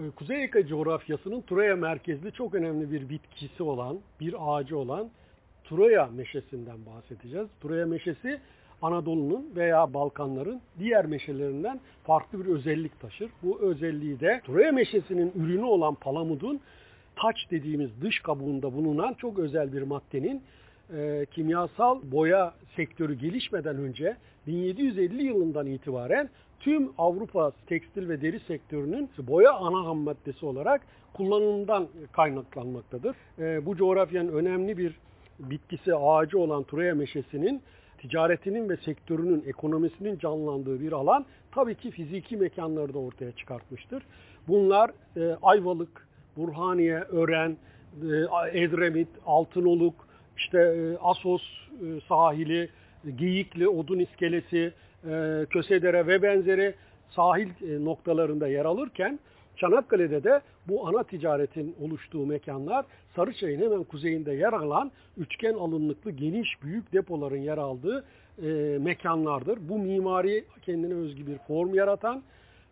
e, Kuzey Eka coğrafyasının Troya merkezli çok önemli bir bitkisi olan, bir ağacı olan Troya meşesinden bahsedeceğiz. Troya meşesi Anadolu'nun veya Balkanların diğer meşelerinden farklı bir özellik taşır. Bu özelliği de Troya meşesinin ürünü olan palamudun taç dediğimiz dış kabuğunda bulunan çok özel bir maddenin e, kimyasal boya sektörü gelişmeden önce 1750 yılından itibaren tüm Avrupa tekstil ve deri sektörünün boya ana ham maddesi olarak kullanımından kaynaklanmaktadır. E, bu coğrafyanın önemli bir bitkisi, ağacı olan Troya meşesinin ticaretinin ve sektörünün, ekonomisinin canlandığı bir alan tabii ki fiziki mekanları da ortaya çıkartmıştır. Bunlar e, Ayvalık, Burhaniye, Ören, e, Edremit, Altınoluk, işte e, Asos e, sahili, Geyikli, Odun iskelesi, e, Kösedere ve benzeri sahil noktalarında yer alırken Çanakkale'de de bu ana ticaretin oluştuğu mekanlar Sarıçay'ın hemen kuzeyinde yer alan üçgen alınlıklı geniş büyük depoların yer aldığı e, mekanlardır. Bu mimari kendine özgü bir form yaratan,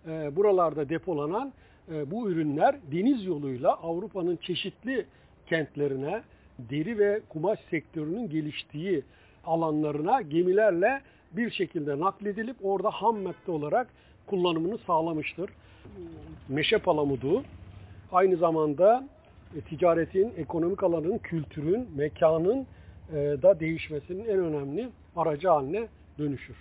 e, buralarda depolanan e, bu ürünler deniz yoluyla Avrupa'nın çeşitli kentlerine, deri ve kumaş sektörünün geliştiği alanlarına gemilerle bir şekilde nakledilip orada ham madde olarak kullanımını sağlamıştır. Meşe palamudu aynı zamanda e, ticaretin, ekonomik alanın, kültürün, mekanın e, da değişmesinin en önemli aracı haline dönüşür.